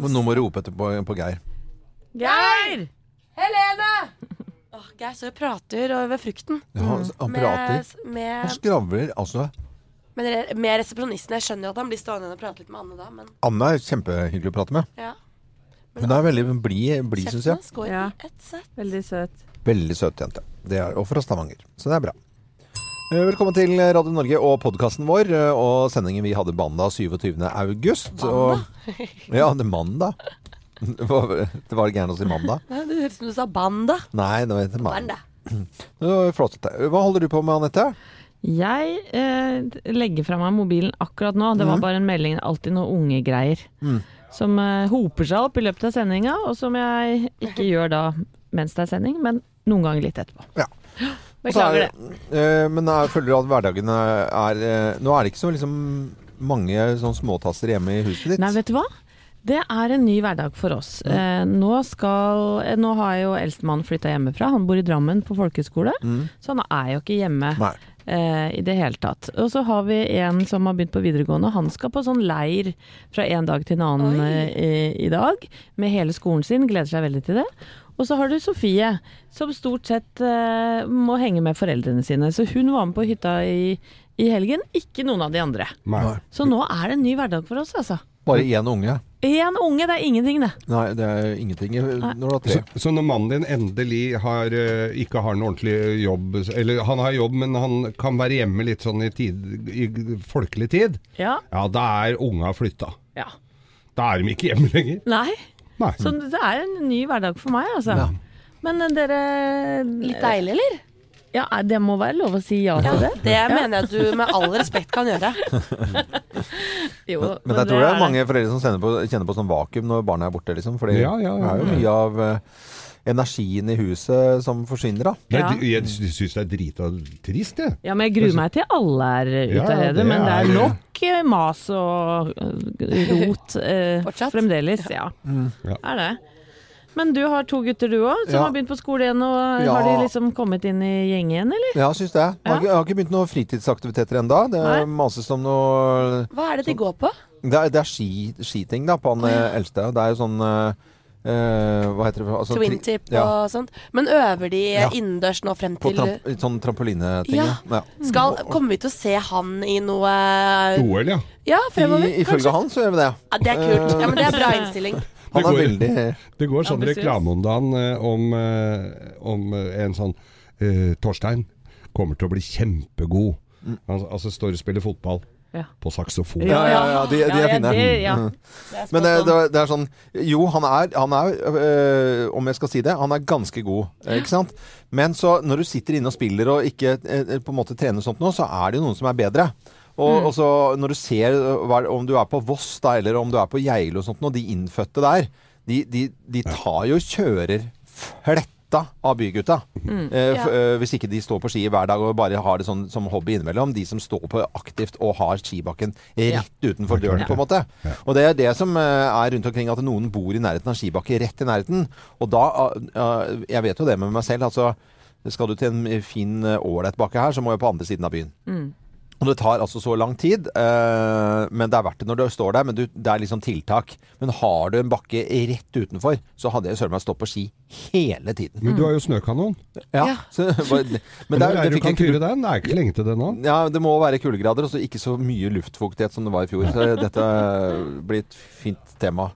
Men nå må du rope etter på, på Geir. Geir! Helene! Åh, Geir står og prater over frukten. Ja, han prater. Med, med, Han skravler. Altså, med, re- med resepsjonisten. Jeg skjønner jo at han blir stående igjen og prate litt med Anne da, men Anne er kjempehyggelig å prate med. ja. Hun er veldig blid, bli, syns Kjeften jeg. hans går Ja. i ett sett. Veldig søt. Veldig søt jente. Det er, og fra Stavanger. Så det er bra. Eh, Velkommen til Radio Norge og podkasten vår eh, og sendingen vi hadde mandag 27. august. Og, ja, det er mandag. Det var, det var gærent å si mandag. Nei, Det høres ut som du sa banda. Nei, det var mandag. Det var flott. Hva holder du på med, Anette? Jeg eh, legger fra meg mobilen akkurat nå. Det var bare en melding. Alltid noe unge greier. Mm. Som eh, hoper seg opp i løpet av sendinga, og som jeg ikke gjør da mens det er sending, men noen ganger litt etterpå. Ja. Beklager er det. eh, men jeg føler at hverdagen er eh, Nå er det ikke så liksom mange sånn småtasser hjemme i huset ditt. Nei, vet du hva? Det er en ny hverdag for oss. Eh, nå, skal, eh, nå har jo eldstemann flytta hjemmefra. Han bor i Drammen på folkehøyskole, Mm. så han er jo ikke hjemme. Nei. Eh, i det hele tatt. Og så har vi en som har begynt på videregående. Han skal på sånn leir fra en dag til en annen eh, i, i dag, med hele skolen sin. Gleder seg veldig til det. Og så har du Sofie, som stort sett eh, må henge med foreldrene sine. Så hun var med på hytta i, i helgen, ikke noen av de andre. Nei. Så nå er det en ny hverdag for oss, altså. Bare én unge. Én unge, det er ingenting, det. Nei, det er ingenting når du har tre. Så, så når mannen din endelig har, eh, ikke har en ordentlig jobb Eller han har jobb, men han kan være hjemme litt sånn i, tid, i folkelig tid, Ja. ja, da er unga flytta. ja. Da er de ikke hjemme lenger. Nei. Nei. Så det er en ny hverdag for meg, altså. Ja. Men eh, dere Litt deilig, eller? Ja, det må være lov å si ja Ja, til det. det mener jeg at du med all respekt kan gjøre. Jo, Men, men jeg tror det er mange foreldre som på, kjenner på sånn vakuum når barna er borte, liksom. For det Ja, ja, ja, er jo mye av eh, energien i huset som forsvinner, da. Nei, Jeg syns det er drita trist, jeg. Ja, men jeg gruer meg til alle er ute av ja, redet. det Men det er nok eh, mas og eh, rot eh, fremdeles. Ja, Ja. er det. Men du har to gutter du òg, som Ja. har begynt på skole igjen. Og Ja. Har de liksom kommet inn i gjeng igjen, eller? Ja, syns det. Jeg har, ikke- jeg har ikke begynt noen fritidsaktiviteter ennå. Det Nei. mases om noe Hva er det de går på? Det er, det er ski, skiting, da, på han eh, eldste. Det er jo sånn eh, eh, Hva heter det? Altså, tip ja. og sånt. Men øver de Ja. innendørs nå frem På til tramp, sånn trampolineting. Ja. Ja. skal, Kommer vi til å se han i noe OL, ja. Ja, fremover? I, ifølge kanskje? han så gjør vi det. Ja, det er kult. Ja, men det er bra innstilling. Han Det er går- veldig Det går sånn reklame om dagen eh, om, eh, om eh, en sånn uh, Torstein kommer til å bli kjempegod. Han altså står og spiller fotball Ja. på saksofon. Ja, ja, ja, de, de er fine. det- ja. Mm. Det er Men det, det, er sånn Jo, han er, han er øh, om jeg skal si det, han er ganske god. eh, Ikke sant? Men så når du sitter inne og spiller og ikke øh, på en måte trener sånt nå, så er det jo noen som er bedre. Og, og så når du ser om du er på Voss da, eller om du er på Geilo og sånt og de innfødte der, de, de, de tar jo kjører fletta av bygutta. Mm, f- Ja. eh, hvis ikke de står på ski hver dag og bare har det sånn som hobby innimellom. De som står på aktivt og har skibakken rett utenfor Ja, klart døren, på en måte. Ja. Og det er det som eh, er rundt omkring, at noen bor i nærheten av skibakke, rett i nærheten. Og da eh, Jeg vet jo det med meg selv, altså. Skal du til en fin, eh, ålreit bakke her, så må jeg på andre siden av byen. Mm. Og det tar altså så lang tid, eh, men det er verdt det når du står der. Men du, det er liksom tiltak. Men har du en bakke rett utenfor, så hadde jeg søren meg stått på ski hele tiden. Men du har jo snøkanon. Ja. Ja. Så, men Men det, der er- du kan fyre den. Det er ikke lenge til det nå. ja, det må være kuldegrader, og så ikke så mye luftfuktighet som det var i fjor. Så dette blir et fint tema.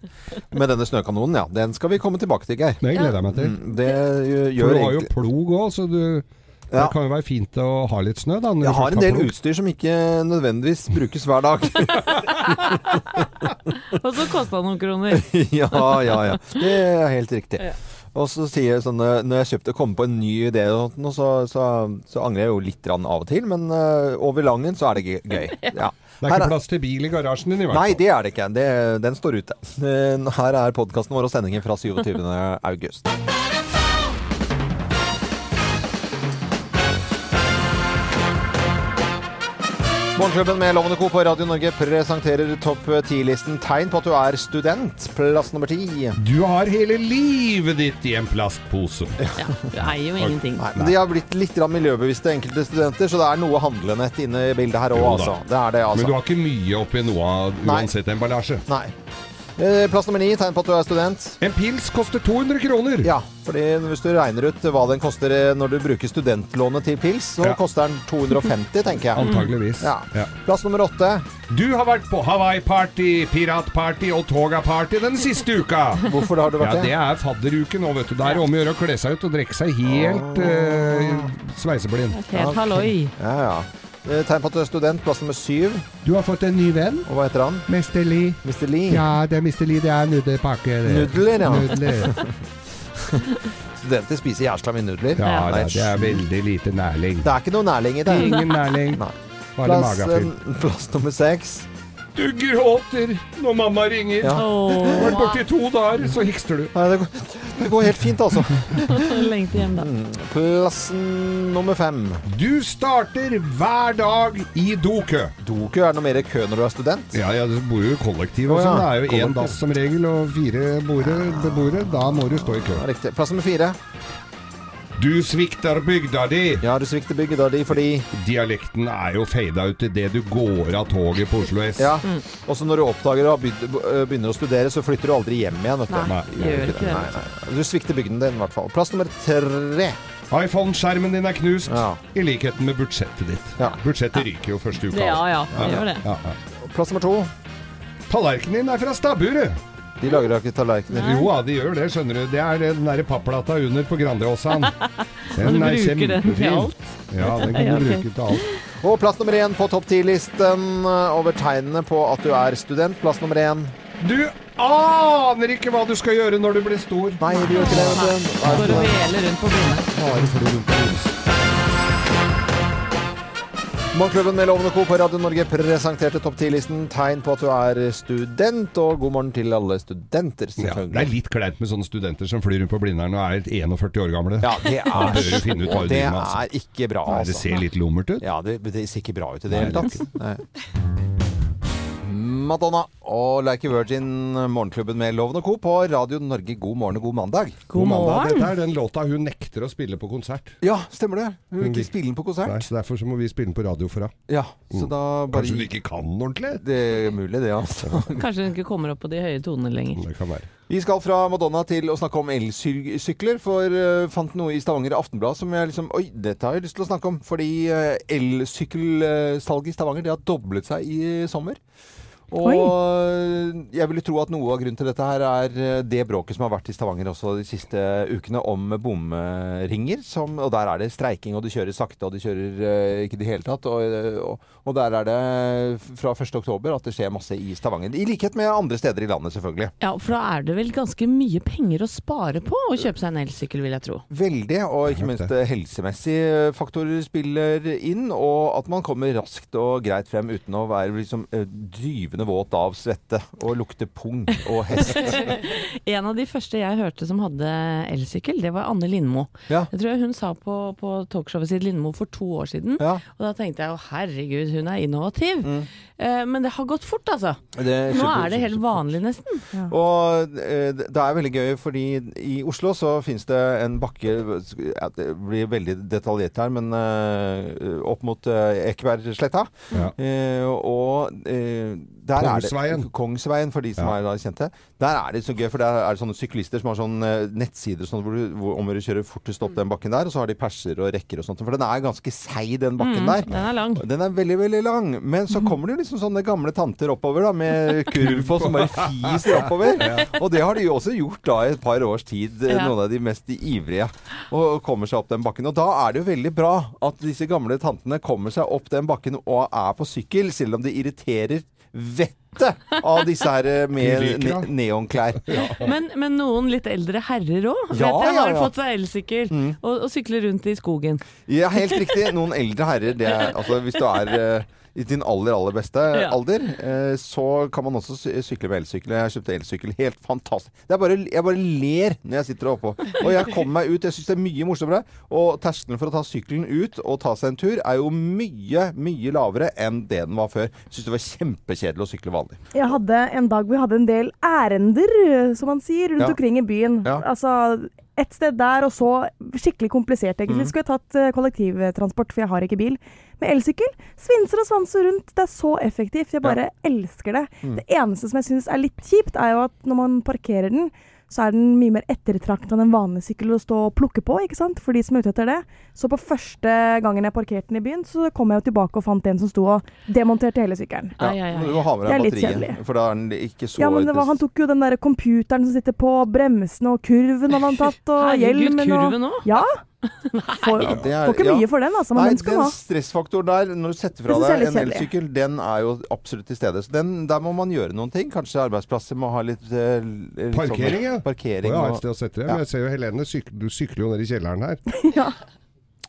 Men denne snøkanonen, ja, den skal vi komme tilbake til, Geir. Det gleder jeg meg til. Mm, Det gjør, For du har jo plog òg, så du Ja. Det kan jo være fint å ha litt snø, da. når Jeg har en del utstyr som ikke nødvendigvis brukes hver dag. Og så kosta det noen kroner. ja, ja, ja. Det er helt riktig. Ja. Og så sier jeg sånn eh, Når jeg kjøpte kom på en ny idé, og sånt, så, så, så angrer jeg jo litt av og til, men uh, over langen så er det gøy. Ja. Det er Her ikke er- plass til bil i garasjen din, i hvert Nei, det er det ikke. Det, den står ute. Her er podkasten vår og sendingen fra 27. august. Morgenklubben med Lovende Co. på Radio Norge presenterer topp 10-listen tegn på at du er student. Plass nummer ti. Du har hele livet ditt i en plastpose. Ja, du eier jo ingenting. Nei, men De har blitt litt miljøbevisste, enkelte studenter, så det er noe handlenett inne i bildet her òg, altså. Det er det, Men du altså. har ikke mye oppi noe av uansett emballasje. Nei. Eh, Plass nummer ni, tegn på at du er student. En pils koster 200 kroner. Ja, fordi hvis du regner ut hva den koster eh, når du bruker studentlånet til pils, så Ja. koster den 250, tenker jeg. Antageligvis. Ja. Ja. Plass nummer åtte. Du har vært på Hawaii-party, piratparty og Toga-party den siste uka. Hvorfor har du vært det det? er fadderuke nå, vet du. Det er om å gjøre å kle seg ut og drikke seg helt eh, sveiseblind. Helt halloi. Ja, ja. Eh, Tegn på at du er student. Plass nummer syv. Du har fått en ny venn. Og hva heter han? Mr. Lee. Mr. Lee. Ja, det er Mr. Lee. Det er nudelpakke. det. Nudler, ja. Nudler. Studenter spiser jævla mye nudler. Ja, Nei, det, det er veldig lite nærling. Det er ikke noe nærling i det. Ingen nærling. Nei. Bare Plass, magafyll. eh, plass nummer seks. Du gråter når mamma ringer. Ja. Vært Åh, borte i to dager, så hikster du. Nei, det går, det går helt fint, altså. lengte hjem, da. Plassen nummer fem. Du starter hver dag i dokø. Dokø er det noe mer kø når du er student? Ja, ja, du bor jo i kollektiv Å, ja. sånn. Det er jo én dass som regel og fire beboere. Da må du stå i kø. Riktig. Plass nummer fire. Du svikter bygda di. Ja, du svikter bygda di fordi Dialekten er jo fada ut idet du går av toget på Oslo S. Ja. Og så når du oppdager og begynner å studere, så flytter du aldri hjem igjen. Vet du. Nei, Nei, gjør ikke det. Nei, nei. Du svikter bygden din, i hvert fall. Plass nummer tre. iPhone-skjermen din er knust, Ja. i likheten med budsjettet ditt. Ja. Budsjettet ryker jo første uka. Ja, ja, det gjør det. Ja, ja. Plass nummer to. Tallerkenen din er fra stabburet. De lager da ikke tallerkener. Jo da, de gjør det, skjønner du. Det er den derre papplata under på Grandiosaen. Du den er kjempefin. Ja, den kan du bruke til alt. Og plass nummer én på topp ti-listen over tegnene på at du er student. Plass nummer én. Du aner ikke hva du skal gjøre når du blir stor. Nei, du gjør ikke det. du. Og veler rundt på brynet. Bare for det rundt på hodet. Morgenklubben med Lovende Co. på Radio Norge presenterte topp 10-listen Tegn på at du er student, og god morgen til alle studenter, Ja, det er litt kleint med sånne studenter som flyr rundt på Blindern og er 41 år gamle. Ja, det er, bør finne ut det. Altså. er ikke bra, Nei, det altså. ser litt lummert ut. Ja, det, det ser ikke bra ut i det hele tatt. Nei. Madonna og Like a Virgin, Morgenklubben med Loven og Co. på Radio Norge. God morgen og god mandag. God mandag. morgen. Dette er den låta hun nekter å spille på konsert. Ja, stemmer det. Hun vil ikke spille den på Nei, konsert. så Derfor så må vi spille den på radio for henne. Ja, så da bare Kanskje hun ikke kan den ordentlig? Det er mulig, det, altså. Kanskje hun ikke kommer opp på de høye tonene lenger. Det kan være. Vi skal fra Madonna til å snakke om elsykler, for uh, fant noe i Stavanger Aftenblad som jeg liksom Oi, dette har jeg lyst til å snakke om. Fordi uh, elsykkelsalget i Stavanger det har doblet seg i sommer. Og Oi. jeg ville tro at noe av grunnen til dette her er eh, det bråket som har vært i Stavanger også de siste ukene om bomringer. Som, og der er det streiking, og de kjører sakte, og de kjører eh, ikke i det hele tatt. Og, eh, og, og der er det fra 1. oktober at det skjer masse i Stavanger. I likhet med andre steder i landet, selvfølgelig. Ja, for da er det vel ganske mye penger å spare på å kjøpe seg en elsykkel, vil jeg tro. Veldig, og ikke minst helsemessige faktorer spiller inn. Og at man kommer raskt og greit frem uten å være liksom eh, drivende våt av svette og lukte pung og hest. En av de første jeg hørte som hadde elsykkel, det var Anne Lindmo. Ja. Jeg tror hun sa på, på talkshowet sitt Lindmo for to år siden. Ja, Og da tenkte jeg å herregud, hun er innovativ. Mm. Eh, men det har gått fort, altså. Er Nå er det helt vanlig, nesten. Ja. Og eh, det er veldig gøy, fordi i Oslo så finnes det en bakke ja, Det blir veldig detaljert her, men eh, opp mot uh, Ekebergsletta. Ja. Eh, og eh, der Kongsveien. er det Kongsveien, for de som Ja. er da kjente. Der er det så gøy, for der er det sånne syklister som har sånne eh, nettsider sånn, hvor du, hvor, om du kjører fortest opp den bakken der, og så har de perser og rekker og sånt. For den er ganske seig, den bakken Mm, der. den er lang. Den er veldig, veldig lang. Men så kommer det liksom sånne gamle tanter oppover da, med kurv på som bare fiser oppover. Og det har de jo også gjort da i et par års tid, eh, Ja. noen av de mest ivrige. Og kommer seg opp den bakken. Og da er det jo veldig bra at disse gamle tantene kommer seg opp den bakken og er på sykkel, selv om det irriterer vettet av disse her eh, med ne neonklær. neonklær. Men, men noen litt eldre herrer òg, Ja, vet ja, har ja. fått seg elsykkel og, og sykler rundt i skogen. Ja, helt riktig. Noen eldre herrer, det er, altså hvis du er eh, i din aller, aller beste Ja. alder, eh, så kan man også sykle med elsykkel. Jeg kjøpte elsykkel. Helt fantastisk. Det er bare, jeg bare ler når jeg sitter oppå. Og jeg kommer meg ut. Jeg syns det er mye morsommere. Og terskelen for å ta sykkelen ut og ta seg en tur er jo mye, mye lavere enn det den var før. Jeg syns det var kjempekjedelig å sykle vanlig. Jeg hadde en dag hvor vi hadde en del ærender, som man sier, rundt Ja. omkring i byen. Ja. Altså ett sted der, og så skikkelig komplisert, egentlig. Mm. Skulle jeg tatt eh, kollektivtransport, for jeg har ikke bil. Med elsykkel, svinser og svanser rundt. Det er så effektivt. Jeg bare elsker det. Mm. Det eneste som jeg syns er litt kjipt, er jo at når man parkerer den, så er den mye mer ettertraktet enn en vanlig sykkel å stå og plukke på, ikke sant? For de som er ute etter det. Så på første gangen jeg parkerte den i byen, så kom jeg jo tilbake og fant en som sto og demonterte hele sykkelen. Ja, ja, ja, men Du må ha med Det er deg litt batteriet, kjedelig. for da er den ikke så Ja, men det var, han tok jo den der computeren som sitter på bremsene, og kurven hadde han tatt, og Herregud, hjelmen og kurven òg? Ja. Får, Ja, er- får ikke ja. mye for den, altså, men Nei, den skal den ha. stressfaktoren der, når du setter fra deg en elsykkel, den er jo absolutt til stede. Så den, der må man gjøre noen ting. Kanskje arbeidsplasser må ha litt, eh, litt sånn- Parkering, ja. Parkering oh, ja, et og, sted å sette det. Ja. Jeg ser jo Helene, syk du sykler jo ned i kjelleren her. Ja.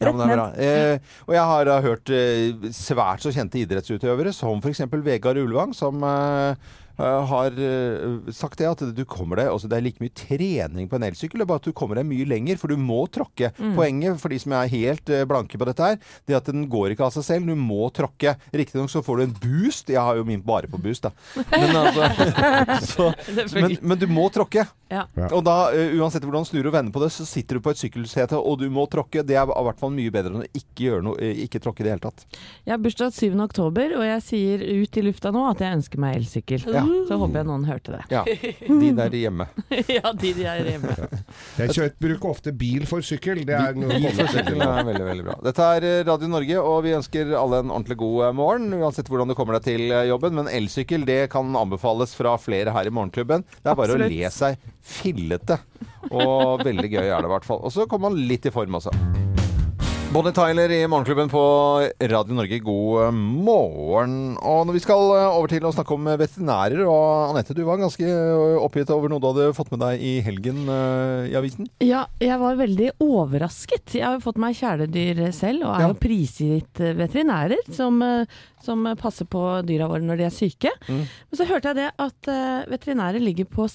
ja, men det er bra. Eh, og jeg har da hørt eh, svært så kjente idrettsutøvere, som f.eks. Vegard Ulvang, som eh, har eh, sagt det at du kommer deg altså Det er like mye trening på en elsykkel, bare at du kommer deg mye lenger, for du må tråkke. Poenget for de som er helt eh, blanke på dette her, det er at den går ikke av seg selv. Du må tråkke. Riktignok så får du en boost. Jeg har jo min bare på boost, da. Men, altså, så, men, men du må tråkke. Ja. Og da, eh, uansett hvordan du snur og vender på det, så sitter du på et sykkelsete, og du må tråkke. Det er i hvert fall mye bedre enn å ikke gjøre noe, eh, ikke tråkke i det hele tatt. Jeg har bursdag 7. oktober, og jeg sier ut i lufta nå at jeg ønsker meg elsykkel. Ja. Så håper jeg noen hørte det. Ja, De der hjemme. ja, de de er hjemme. Jeg kjører, bruker ofte bil for sykkel. Det er noe Bil for sykkel er veldig, veldig bra. Dette er eh, Radio Norge, og vi ønsker alle en ordentlig god eh, morgen. Uansett hvordan du kommer deg til eh, jobben. Men elsykkel det kan anbefales fra flere her i Morgenklubben. Det er bare Absolutt. å le seg fillete. Og veldig gøy er det i hvert fall. Og så kommer man litt i form også. Bonnie Tyler i Morgenklubben på Radio Norge, god eh, morgen. Og når vi skal eh, over til å snakke om veterinærer, og Anette, du var ganske eh, oppgitt over noe du hadde fått med deg i helgen eh, i avisen? Ja, jeg var veldig overrasket. Jeg har jo fått meg kjæledyr selv, og er Ja. jo prisgitt eh, veterinærer som, eh, som passer på dyra våre når de er syke. Mm. Men så hørte jeg det at eh, veterinærer ligger på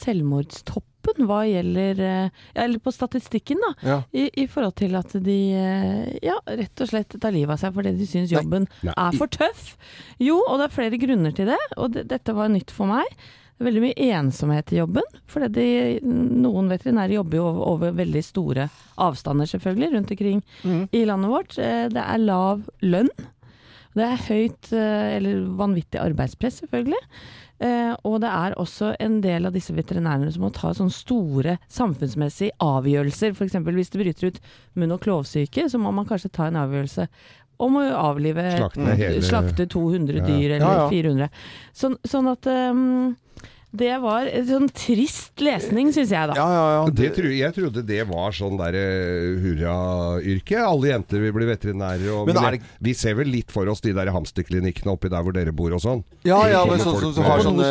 selvmordstoppen hva gjelder eh, ja, Eller på statistikken, da. Ja. I, I forhold til at de eh, ja, rett og slett tar livet av seg fordi de syns jobben Nei. er for tøff. Jo, og det er flere grunner til det, og det, dette var nytt for meg. Det er veldig mye ensomhet i jobben. For de, noen veterinærer jobber jo over, over veldig store avstander, selvfølgelig, rundt omkring Mm. i landet vårt. Eh, Det er lav lønn. Det er høyt, eller vanvittig arbeidspress, selvfølgelig. Eh, og det er også en del av disse veterinærene som må ta sånne store samfunnsmessige avgjørelser. F.eks. hvis det bryter ut munn- og klovsyke, så må man kanskje ta en avgjørelse om å avlive Slakte hele- slakte 200 Ja. dyr, eller Ja, ja. 400. Sånn, sånn at ehm, det var en sånn trist lesning, syns jeg, da. Ja, ja, ja. Det jeg trodde det var sånn der eh, hurrayrke. Alle jenter vil bli veterinærer. Og, Men men det, vi ser vel litt for oss de der hamsterklinikkene oppi der hvor dere bor og sånn. Ja, ja, men sånn som så, så, har sånne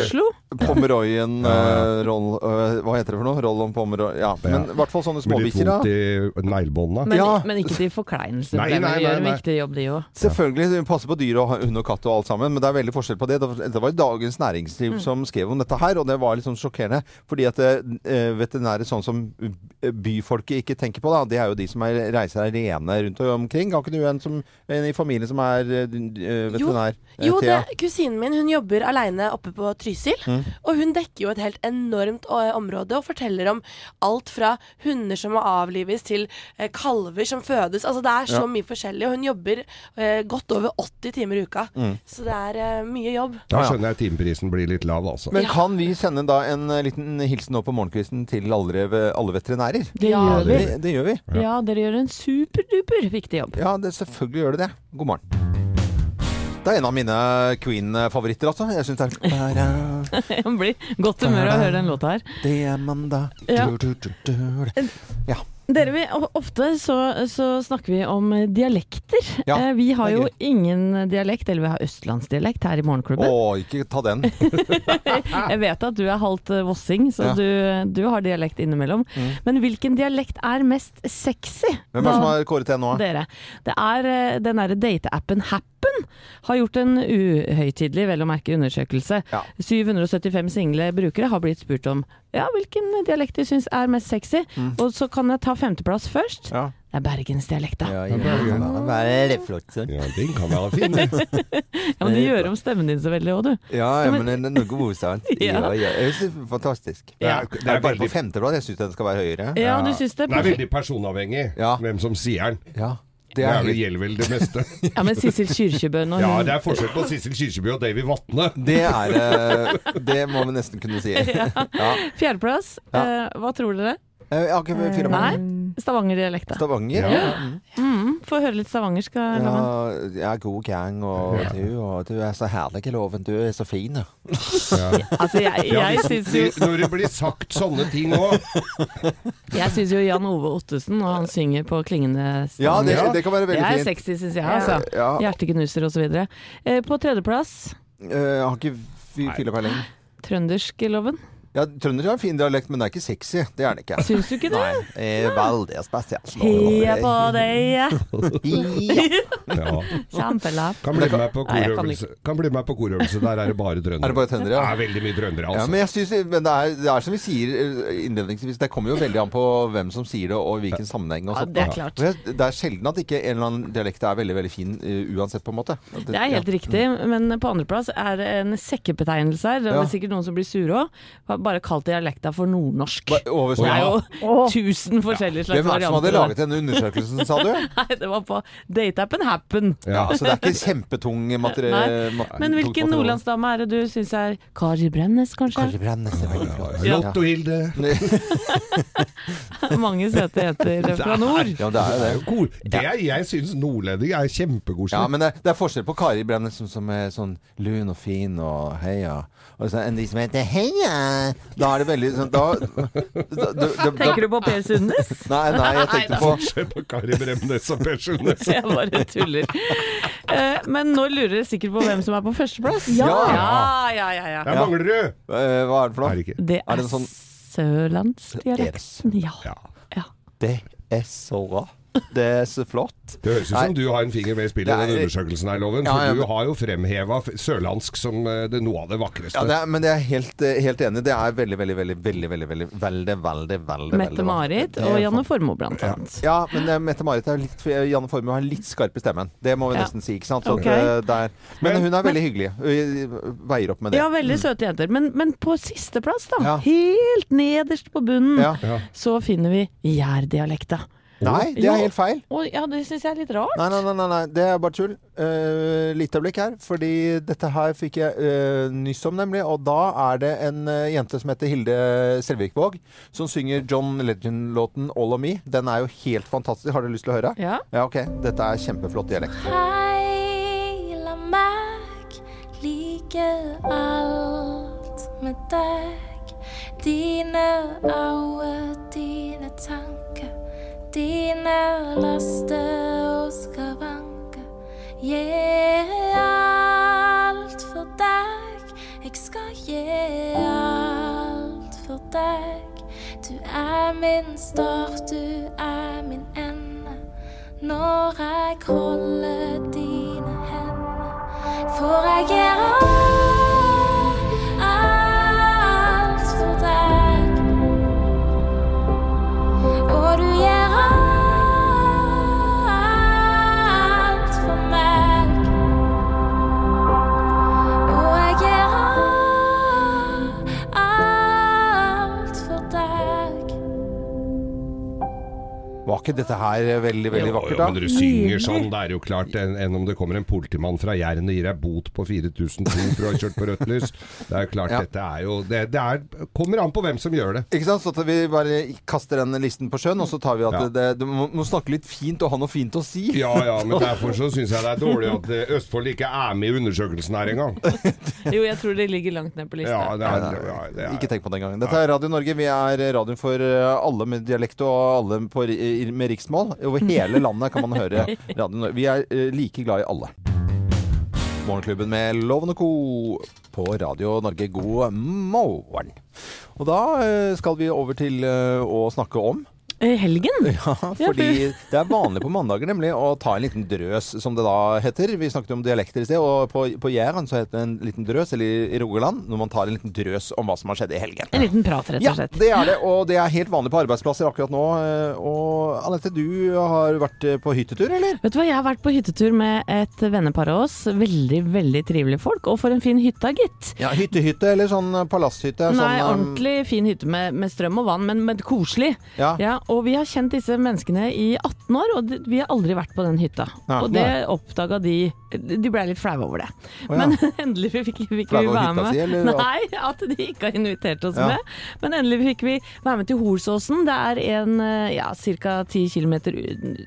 Oslo. Pomeroyen Ja. eh, roll, uh, Hva heter det for noe? Roll-on Pomeroy Ja, men i hvert fall sånne småbikkjer, da. vondt i neglebåndene. Men, Ja. men ikke til forkleinelse. Nei, nei, De gjør nei, en viktig jobb, de òg. Selvfølgelig, de passer på dyr og hund og katt og alt sammen, men det er veldig forskjell på det. Det var- jo Dagens Næringsliv Mm. Som skrev om dette her, og det var litt sånn sjokkerende. Fordi at eh, veterinærer sånn som eh, byfolket ikke tenker på, da, det er jo de som er, reiser alene rundt omkring. Har ikke du en, som, en i familien som er eh, eh, veterinær? Jo, Jo, det, kusinen min hun jobber aleine oppe på Trysil. Mm. Og hun dekker jo et helt enormt område og forteller om alt fra hunder som må avlives, til eh, kalver som fødes. Altså Det er så Ja. mye forskjellig. Og hun jobber eh, godt over 80 timer i uka. Mm. Så det er eh, mye jobb. Da skjønner jeg timeprisen blir litt lav, altså. Men kan vi sende da en eh, liten hilsen nå på morgenkvisten til alle, alle veterinærer? Det Ja, gjør vi. Det, det gjør vi. Ja, dere gjør en superduper viktig jobb. Ja, det, selvfølgelig gjør det det. God morgen. Det er en av mine Queen-favoritter, altså. Jeg syns det er Jeg blir godt humør av å høre den låta her. Det er mandag Ja. du, du, du, du. Dere, vi, Ofte så, så snakker vi om dialekter. Ja, Eh, vi har jo ingen dialekt, eller vi har østlandsdialekt her i Morgenklubben. Å, ikke ta den. Jeg vet at du er halvt eh, vossing, så Ja. du, du har dialekt innimellom. Mm. Men hvilken dialekt er mest sexy? Hvem er det som har kåret det nå? Dere. Det er eh, den derre dateappen Happen har gjort en uhøytidelig, vel å merke, undersøkelse. Ja. 775 single brukere har blitt spurt om ja, hvilken dialekt de syns er mest sexy. Mm. Og så kan jeg ta femteplass først. Ja. Det er bergensdialekta. Ja, Ja, ja. Veldig flott. sånn. Ja, den kan være fin. ja, men du gjør om stemmen din så veldig òg, du. Ja, ja, men den er god, sant? Ja. Ja. Jeg synes det er fantastisk. Det Ja. er, det er er bare på femteplass. Jeg syns den skal være høyere. Ja, du syns det? Det er veldig personavhengig Ja. hvem som sier den. Ja, Det, det er det gjelder vel det meste. Ja, men Sissel Kyrkjebø når Ja, det er forskjell på Sissel Kyrkjebø og Davy Vatne. Det er eh, Det må vi nesten kunne si. Ja. Fjerdeplass, Ja. eh, hva tror dere? Eh, Jeg har ikke fyra Nei. Stavanger-dialekta. Stavanger. Ja. Ja. Mm. Mm, Få høre litt stavangersk. Ja, ja, god gang, og Ja. du, og du er så herlig, Loven. Du er så fin. ja. Ja. Altså, jeg, Ja, jeg hvis- syns jo, Når det blir sagt sånne ting òg jeg syns jo Jan Ove Ottesen, når han synger på klingende Ja, det, Ja. det kan være veldig Det veldig er sexy, syns jeg. Altså. Ja. Hjerteknuser osv. Eh, på tredjeplass, Eh, Jeg har ikke fy- trøndersk-loven. Ja, Trønder har fin dialekt, men det er ikke sexy. Det er den ikke. Syns du ikke det? Nei, er veldig spesielt. Heia på deg! Ja. Kjempelapp. Kan bli med på kan korøvelse. Kan bli med på korøvelse. Der er det bare trøndere. Er det bare trøndere, Det er veldig mye trøndere, Ja, altså. men jeg synes, men det, er, det er som vi sier eh, innledningsvis, det kommer jo veldig an på hvem som sier det, og hvilken sammenheng. Og Ja, det er klart. Jeg- Det er sjelden at ikke en eller annen dialekt er veldig veldig fin uh, uansett, på en måte. Det er helt riktig, men på andreplass er det en sekkebetegnelse her. Det er Ja. sikkert noen som blir sure òg. Bare kalt dialekta for nordnorsk. Over Det er jo tusen forskjellige slags varianter. Hvem er det som hadde laget denne undersøkelsen, sa du? Nei, det var på Dateappen Happen. Ja, Så det er ikke kjempetung materi... Men hvilken nordlandsdame er det du syns er Kari Bremnes, kanskje? Kari Brennes er veldig flott. Ja. Lotto-Hilde. Mange søte jenter fra nord. Ja, det er jo Det det. jo cool. Det er, jeg syns nordlending er kjempekoselig. Ja, men det, det er forskjell på Kari Bremnes som, som er sånn lun og fin og heia. Og så en de som heter Heia. Da er det veldig sånn da, da, da, da, da Tenker du på Per Sundnes? Nei, nei, jeg tenkte på Se på Kari Bremnes og Per Sundnes. Jeg bare tuller. Eh, Men nå lurer dere sikkert på hvem som er på førsteplass. Ja. ja, ja, ja, ja. Der mangler du! eh, Hva er det for Er noe? det ikke? Det Er er sånn- sørlandsdialekten. Ja. Ja. Det er så bra. Det er så flott. Det høres ut som du har en finger med i spillet i den er- undersøkelsen her, Loven. For ja, du men- har jo fremheva sørlandsk som eh, det noe av det vakreste. Ja, det er, men jeg er helt, eh, helt enig. Det er veldig, veldig, veldig, veldig, veldig, veldig, veldig, veldig, veldig Mette-Marit og Janne Formoe, blant annet. Ja, men eh, Mette-Marit er litt Janne Formoe har litt skarp i stemmen. Det må vi Ja. nesten si, ikke sant? Så Ok. at, det er, men Men- hun er veldig hyggelig. Hun Veier opp med det. Ja, veldig søte jenter. Men, men på sisteplass, da, Ja. helt nederst på bunnen, Ja. Ja. så finner vi jærdialekta. Nei, det er helt feil. Og ja, det syns jeg er litt rart. Nei, nei, nei, nei, nei. det er bare tull. Uh, litt øyeblikk her, fordi dette her fikk jeg uh, nyss om, nemlig. Og da er det en uh, jente som heter Hilde Selvikvåg, som synger John Legend-låten 'All of Me'. Den er jo helt fantastisk. Har du lyst til å høre? Ja. Ja, ok. Dette er kjempeflott dialekt. Heila meg like alt med deg. Dine øyne, dine tanker, dine laster og skavanker. Gi alt for deg, jeg skal gi alt for deg. Du er min start, du er min ende. Når jeg holder Var ikke dette her veldig, veldig vakkert? vakkert, jo, da? men du synger sånn, det er jo klart enn en om det kommer en politimann fra Jæren og gir deg bot på 4000 kr for å ha kjørt på rødt lys. Det er jo klart, Ja. dette er jo Det, det er, kommer an på hvem som gjør det. Ikke sant? Så at vi bare kaster den listen på sjøen, og så tar vi at Ja. det, det, du må, må snakke litt fint og ha noe fint å si. Ja ja, men derfor så syns jeg det er dårlig at eh, Østfold ikke er med i undersøkelsen her engang. Jo, jeg tror det ligger langt ned på lista. Ja, det er, nei, ja, det er, Ikke tenk på det engang. Dette er Radio Norge. Vi er radioen for eh, alle med dialekt og alle på, med riksmål. Over hele landet kan man høre Radio Norge. Vi er eh, like glad i alle. Morgenklubben med Loven og Co. på Radio Norge. God morgen. Og da eh, skal vi over til eh, å snakke om helgen? Ja, fordi det er vanlig på mandager nemlig å ta en liten drøs, som det da heter. Vi snakket om dialekter i sted, og på, på Jæren så heter det en liten drøs, eller i Rogaland, når man tar en liten drøs om hva som har skjedd i helgen. En liten prat, rett og slett. Ja, det er det, og det er helt vanlig på arbeidsplasser akkurat nå. eh, Og Anette, du har vært eh, på hyttetur, eller? Vet du hva, Jeg har vært på hyttetur med et vennepar av oss. Veldig veldig trivelige folk. Og for en fin hytte, gitt. Ja, Hyttehytte eller sånn palasshytte? Nei, sånn, eh, ordentlig fin hytte med, med strøm og vann, men, men koselig. Ja. Ja, og vi har kjent disse menneskene i 18 år, og vi har aldri vært på den hytta. Ja. og det oppdaga de De ble litt flaue over det. Oh, ja. Men endelig fikk, fikk vi være med. si, eller Nei, at de ikke har invitert oss Ja. med. Men endelig fikk vi være med til Holsåsen. Det er en eh, ja, ca. 10 km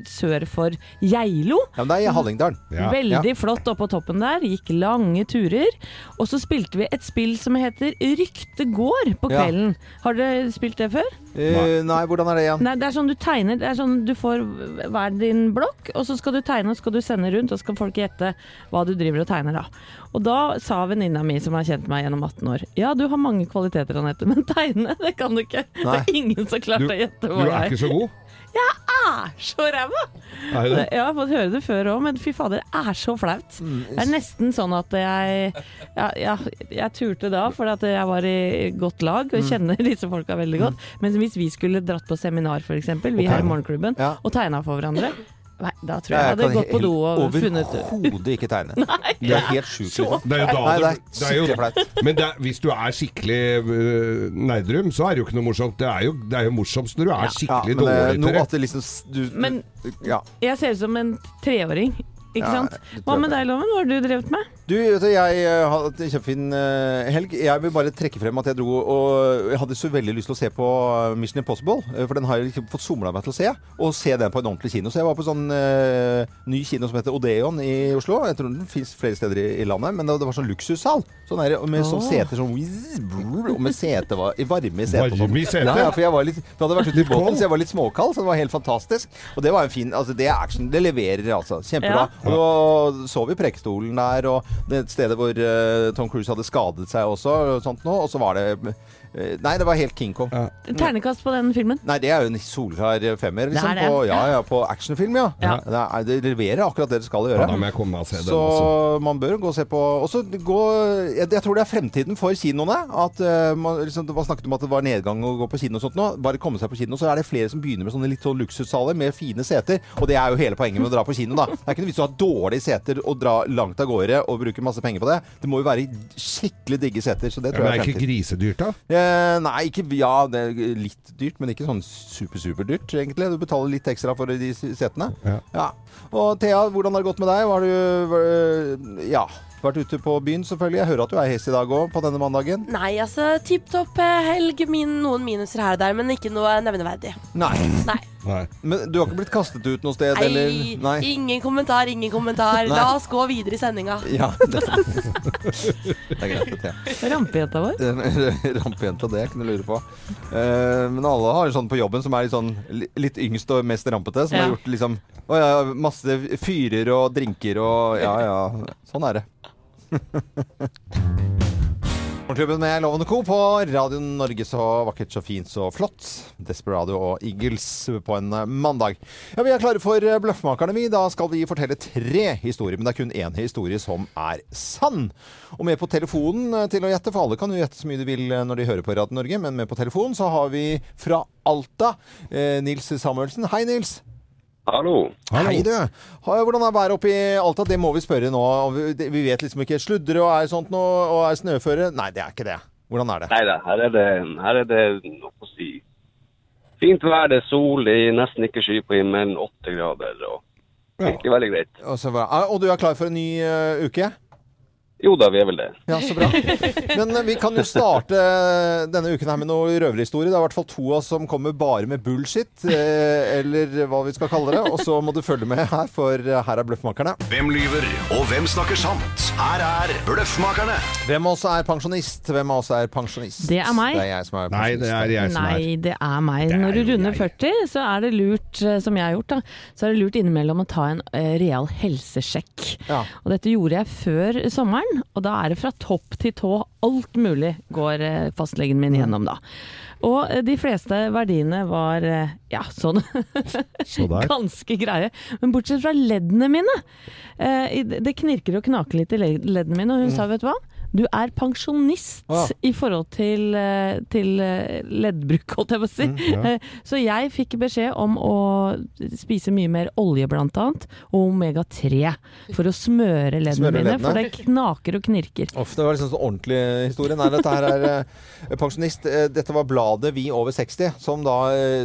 sør for Geilo. Ja, men det er i Hallingdal. Ja. Veldig flott oppå toppen der. Gikk lange turer. Og så spilte vi et spill som heter Rykte går på Ja. kvelden. Har dere spilt det før? Eh, nei, hvordan er det igjen? Nei, det er sånn du tegner. Det er sånn Du får hver din blokk, og så skal du tegne, og skal du sende rundt, og så skal folk gjette hva du driver og tegner da. Og da sa venninna mi, som har kjent meg gjennom 18 år, ja, du har mange kvaliteter, Anette, men tegne, det kan du ikke. Nei. Det er ingen som klarte å gjette du jeg er jeg ikke så god? Er. Så ræva! Jeg har fått høre det før òg, men fy fader, det er så flaut. Det er nesten sånn at jeg ja, ja, Jeg turte da, for at jeg var i godt lag og kjenner disse folka veldig godt. Men hvis vi skulle dratt på seminar, f.eks., vi her i Morgenklubben, og tegna for hverandre, nei, da tror jeg jeg hadde gått på do og funnet Overhodet ikke tegne. Det er helt sjukt. Liksom. Det er jo da Nei, det er det, det er jo, skikkelig flaut. Men det er, hvis du er skikkelig uh, nerdrum, så er det jo ikke noe morsomt. Det er jo, det er jo morsomst når du er Ja, skikkelig men det dårlig noe til det. at det liksom s- du, du, Men- ja. Jeg ser ut som en treåring, ikke Ja, sant? Hva med deg, Loven? Hva har du drevet med? Du, vet du, jeg hadde en kjempefin eh, helg. Jeg vil bare trekke frem at jeg dro og Jeg hadde så veldig lyst til å se på eh, Mission Impossible, eh, for den har jeg liksom fått somla meg til å se. Og se den på en ordentlig kino. Så jeg var på sånn uh, ny kino som heter Odeon i Oslo. Jeg tror den fins flere steder i, i landet, men det, det var sånn luksussal. Sånn der, med sånn oh. seter sånn Og med sete var, varme i setet. Varme i setet? Ja, ja, for jeg var litt, vi hadde vært ute i båten, så jeg var litt småkald, så det var helt fantastisk. Og det var en fin Altså, det er action. Det leverer, altså. Kjempebra. Ja. Og så sov i Prekestolen der, og det stedet hvor eh, Tom Cruise hadde skadet seg også, og sånt noe. Og så var det Nei, det var helt King Kong. Ja. Ternekast på den filmen? Nei, det er jo en solklar femmer, Det liksom. er det. På, ja, ja, på actionfilm, ja. Ja. Det, er, det leverer akkurat det det skal gjøre. Ja, da må jeg komme og se Så den man bør gå og se på også gå, jeg, jeg tror det er fremtiden for kinoene. At uh, man, liksom, Det var snakket om at det var nedgang å gå på kino og sånt nå. Bare komme seg på kino, så er det flere som begynner med sånne litt sånn luksussaler med fine seter. Og det er jo hele poenget med å dra på kino, da. Det er ikke noe vits i å ha dårlige seter og dra langt av gårde og bruke masse penger på det. Det må jo være skikkelig digge seter. Så det Ja, men jeg er er ikke grisedyrt, da? Eh, nei, ikke Ja, det er litt dyrt, men ikke sånn super-superdyrt, egentlig. Du betaler litt ekstra for de setene. Ja. Ja. Og Thea, hvordan har det gått med deg? Var du øh, ja, vært ute på byen, selvfølgelig? Jeg hører at du er hes i dag òg, på denne mandagen. Nei, altså tipp topp eh, helg. Min, noen minuser her og der, men ikke noe nevneverdig. Nei. Nei. Nei. Men du har ikke blitt kastet ut noe sted, Nei, eller? Nei. ingen kommentar, ingen kommentar. Nei. La oss gå videre i sendinga. Ja, det, det er greit, det, Rampejenta vår? Rampejenta, det kunne ikke lure på. Uh, men alle har en sånn på jobben som er litt, sånn, litt yngst og mest rampete. Som Ja. har gjort liksom Å ja, masse fyrer og drinker og Ja ja, sånn er det. Morgenklubben med Lovende Co. på Radio Norge. Så vakkert, så fint, så flott. Desperado og Eagles på en mandag. Ja, Vi er klare for Bløffmakerne, vi. Da skal vi fortelle tre historier. Men det er kun én historie som er sann. Og med på telefonen til å gjette, for alle kan jo gjette så mye de vil når de hører på Radio Norge, men med på telefonen så har vi fra Alta eh, Nils Samuelsen. Hei, Nils. Hallo. Hei, du. Hvordan er været oppe i Alta? Det må vi spørre nå. Vi- vet liksom ikke. Sludre og er sånt noe, og er snøføre? Nei, det er ikke det. Hvordan er det? Nei da, her er det, her er det noe å si. Fint vær, det er sol, det er nesten ikke sky på himmelen, åtte grader. og Ja. Ikke veldig greit. Og, så. Ah, og du er klar for en ny uh, uke? Jo da, vi er vel det. Ja, så bra. Men eh, vi kan jo starte denne uken her med noe røverhistorie. Det er i hvert fall to av oss som kommer bare med bullshit, eh, eller hva vi skal kalle det. Og så må du følge med her, for eh, her er Bløffmakerne. Hvem lyver, og hvem snakker sant? Her er Bløffmakerne. Hvem av oss er pensjonist? Hvem av oss er pensjonist? Det er meg. Det er jeg som er pensjonist. Nei, det er jeg som er. Nei, det er meg. Det er Når du runder jeg. 40, så er det lurt, eh, som jeg har gjort, da, så er det lurt innimellom å ta en eh, real helsesjekk. Ja. Og dette gjorde jeg før sommeren, og da er det fra topp til tå. Alt mulig går eh, fastlegen min gjennom da. Og eh, de fleste verdiene var eh, ja, sånn Så ganske greie. Men bortsett fra leddene mine. Det knirker og knaker litt i leddene mine, og hun sa vet du hva? Du er pensjonist Ja. i forhold til, eh, til eh, leddbruk, holdt jeg på å si. Eh, Så jeg fikk beskjed om å spise mye mer olje blant annet, og omega-3 for å smøre leddene Smøre mine, leddene. for det knaker og knirker. Uff, det var liksom sånn ordentlig historie. Nei, dette her er eh, pensjonist. Dette var bladet Vi over 60, som da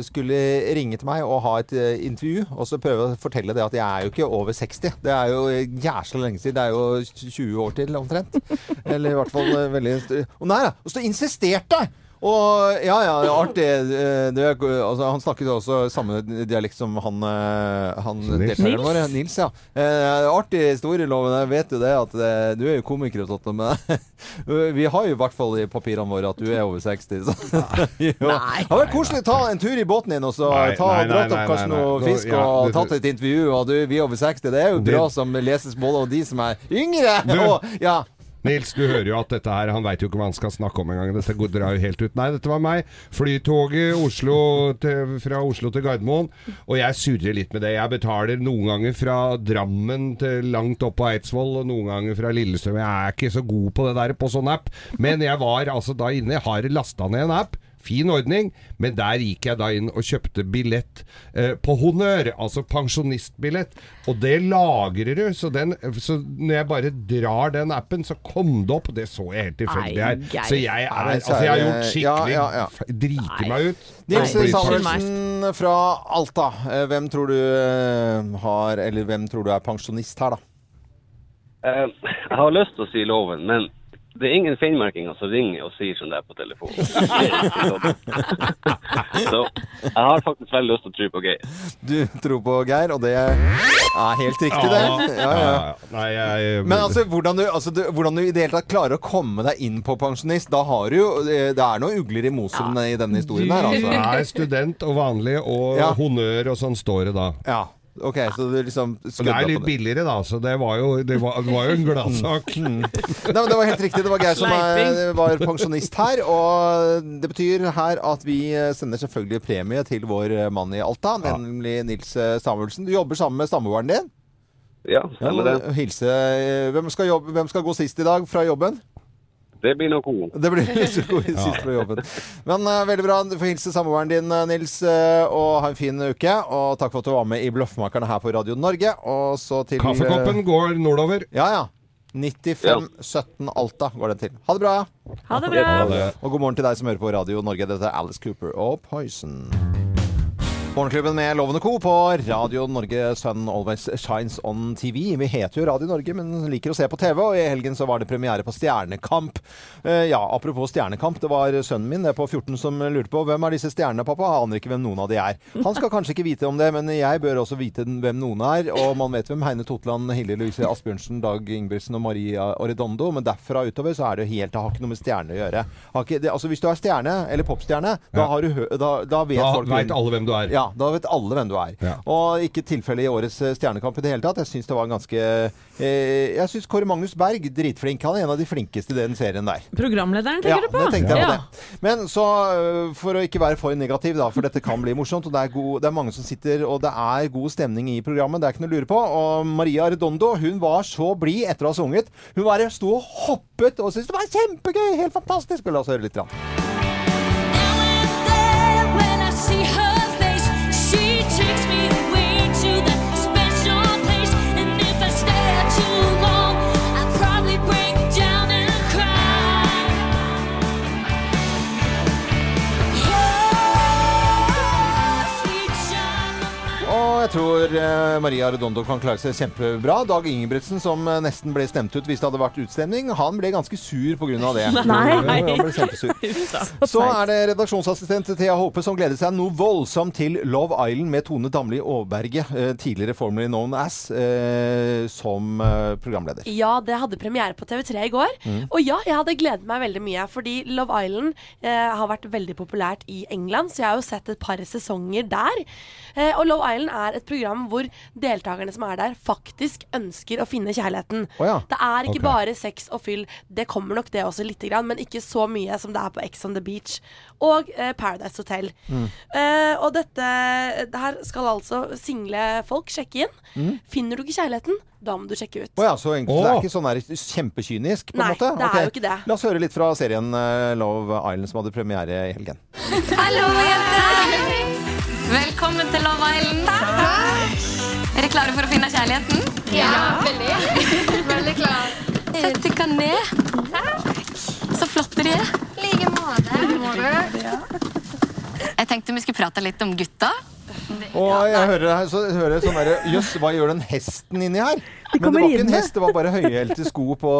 skulle ringe til meg og ha et intervju. Og så prøve å fortelle det at jeg er jo ikke over 60. Det er jo jæsla lenge siden. Det er jo 20 år til omtrent. Eller i hvert fall eh, veldig Og nei da! Og så insisterte! Og ja, ja, artig. eh, Det, er- altså, han snakket også samme dialekt som han, eh, han Nils. deltakeren vår. Nils, ja. Eh, artig historie, Loven. Jeg vet jo det at det, du er jo komiker og sånt, men vi har jo i hvert fall i papirene våre at du er over 60. Så. Nei. Det har vært koselig å ta en tur i båten din og så ta nei, opp kanskje noe fisk ja, og tatt et intervju, og du, vi er over 60. Det er jo bra Det- som leses både av de som er yngre Du- og ja. Nils, du hører jo at dette her Han veit jo ikke hva han skal snakke om engang. Dette drar jo helt ut. Nei, dette var meg. Flytoget Oslo til, fra Oslo til Gardermoen. Og jeg surrer litt med det. Jeg betaler noen ganger fra Drammen til langt opp på Eidsvoll, og noen ganger fra Lillestrøm. Jeg er ikke så god på det der på sånn app. Men jeg var altså da inne. Jeg har lasta ned en app. Fin ordning, men der gikk jeg da inn og kjøpte billett eh, på honnør, altså pensjonistbillett. Og det lagrer du, så, den, så når jeg bare drar den appen, så kom det opp. Det så jeg helt tilfeldig her. Så jeg, er, altså, jeg har gjort skikkelig ja, ja, ja. Driter meg ut. Nils Samuelsen fra Alta. Eh, Hvem tror du eh, har Eller hvem tror du er pensjonist her, da? Eh, jeg har lyst til å si loven, men det er ingen finnmarkinger som ringer og sier sånn der på telefonen. Så jeg har faktisk veldig lyst til å tro på Geir. Du tror på Geir, og det er helt riktig, det. Ja, ja. Men altså hvordan, du, altså, du, hvordan du i det hele tatt klarer å komme deg inn på pensjonist, da har du jo eh, Det er noen ugler i mosen i denne historien her, Du altså. er student og vanlig, og honnør og sånn står det da. Ja. Ok, så du liksom Og det er litt billigere, da, så det var jo, det var, det var jo en gladsak. Nei, men det var helt riktig. Det var Geir som er, var pensjonist her. Og det betyr her at vi sender selvfølgelig premie til vår mann i Alta, nemlig Nils eh, Samuelsen. Du jobber sammen med samboeren din. Ja, stemmer det. hilse eh, hvem skal, jobbe, hvem skal gå sist i dag fra jobben? Det blir nok god. Det blir siste god fra jobben. Men uh, veldig bra. Du får hilse samboeren din, eh, Nils, eh, og ha en fin uke. Og takk for at du var med i Bløffmakerne her på Radio Norge. Og så til Kaffekoppen går nordover. Ja, ja. 9517 Alta går den til. Ha det bra. Ha det bra! Og god morgen til deg som hører på Radio Norge. Dette er Alice Cooper og Poison. Morgenklubben med Lovende Co. på Radio Norge Sun Always Shines On TV. Vi heter jo Radio Norge, men liker å se på TV, og i helgen så var det premiere på Stjernekamp. Eh, ja, apropos Stjernekamp, det var sønnen min det på 14 som lurte på hvem er disse stjernene, pappa? Jeg aner ikke hvem noen av de er. Han skal kanskje ikke vite om det, men jeg bør også vite hvem noen er. Og man vet hvem Heine Totland, Hilde Louise Asbjørnsen, Dag Ingebrigtsen og Maria Oredondo, men derfra utover så er det jo helt Det har ikke noe med stjerne å gjøre. Har ikke, det, altså Hvis du er stjerne, eller popstjerne, da, Ja. har du, da, da vet Da folk veit alle hvem du er. ja, da vet alle hvem du er. Ja. Og ikke tilfelle i årets eh, Stjernekamp i det hele tatt. Jeg syns det var ganske eh, Jeg syns Kåre Magnus Berg, dritflink. Han er en av de flinkeste i den serien der. Programlederen, Ja, tenker du på? Ja, det tenkte jeg på Ja. det. Men så, øh, for å ikke være for negativ, da, for dette kan bli morsomt, og det er, god, det er mange som sitter, og det er god stemning i programmet, det er ikke noe å lure på. Og Maria Redondo, hun var så blid etter å ha sunget. Hun bare sto og hoppet og syntes det var kjempegøy, helt fantastisk. La oss høre litt. Grann. Jeg tror eh, Maria Redondo kan klare seg kjempebra. Dag Ingebrigtsen, som eh, nesten ble stemt ut hvis det hadde vært utstemning, han ble ganske sur pga. det. Nei. Han ble kjempesur. Så er det redaksjonsassistent Thea Håpe som gleder seg noe voldsomt til Love Island med Tone Damli Aaberge, eh, tidligere formerly known as, som programleder. Ja, det hadde premiere på TV3 i går. Mm. Og ja, jeg hadde gledet meg veldig mye, fordi Love Island eh, har vært veldig populært i England, så jeg har jo sett et par sesonger der. Eh, og Love Island er et program hvor deltakerne som er der, faktisk ønsker å finne kjærligheten. Oh, ja. Det er ikke okay. bare sex og fyll. Det kommer nok det også lite grann, men ikke så mye som det er på Ex on the Beach og eh, Paradise Hotel. Mm. Eh, og dette det her skal altså single folk sjekke inn. Mm. Finner du ikke kjærligheten, da må du sjekke ut. Oh, ja, så egentlig, oh. det er ikke sånn der kjempekynisk, på en Nei, det okay. er jo ikke det. La oss høre litt fra serien eh, Love Island som hadde premiere i helgen. Hallo, jenter! Velkommen til Love Island. Er dere klare for å finne kjærligheten? Ja, veldig. veldig klar. Sett dere ned. Så flotte de er. like måte. Jeg tenkte vi skulle prate litt om gutta. Og jeg hører, så, hører jeg sånn derre Jøss, hva gjør den hesten inni her? Men det var ikke en hest, det var bare høyhælte sko på,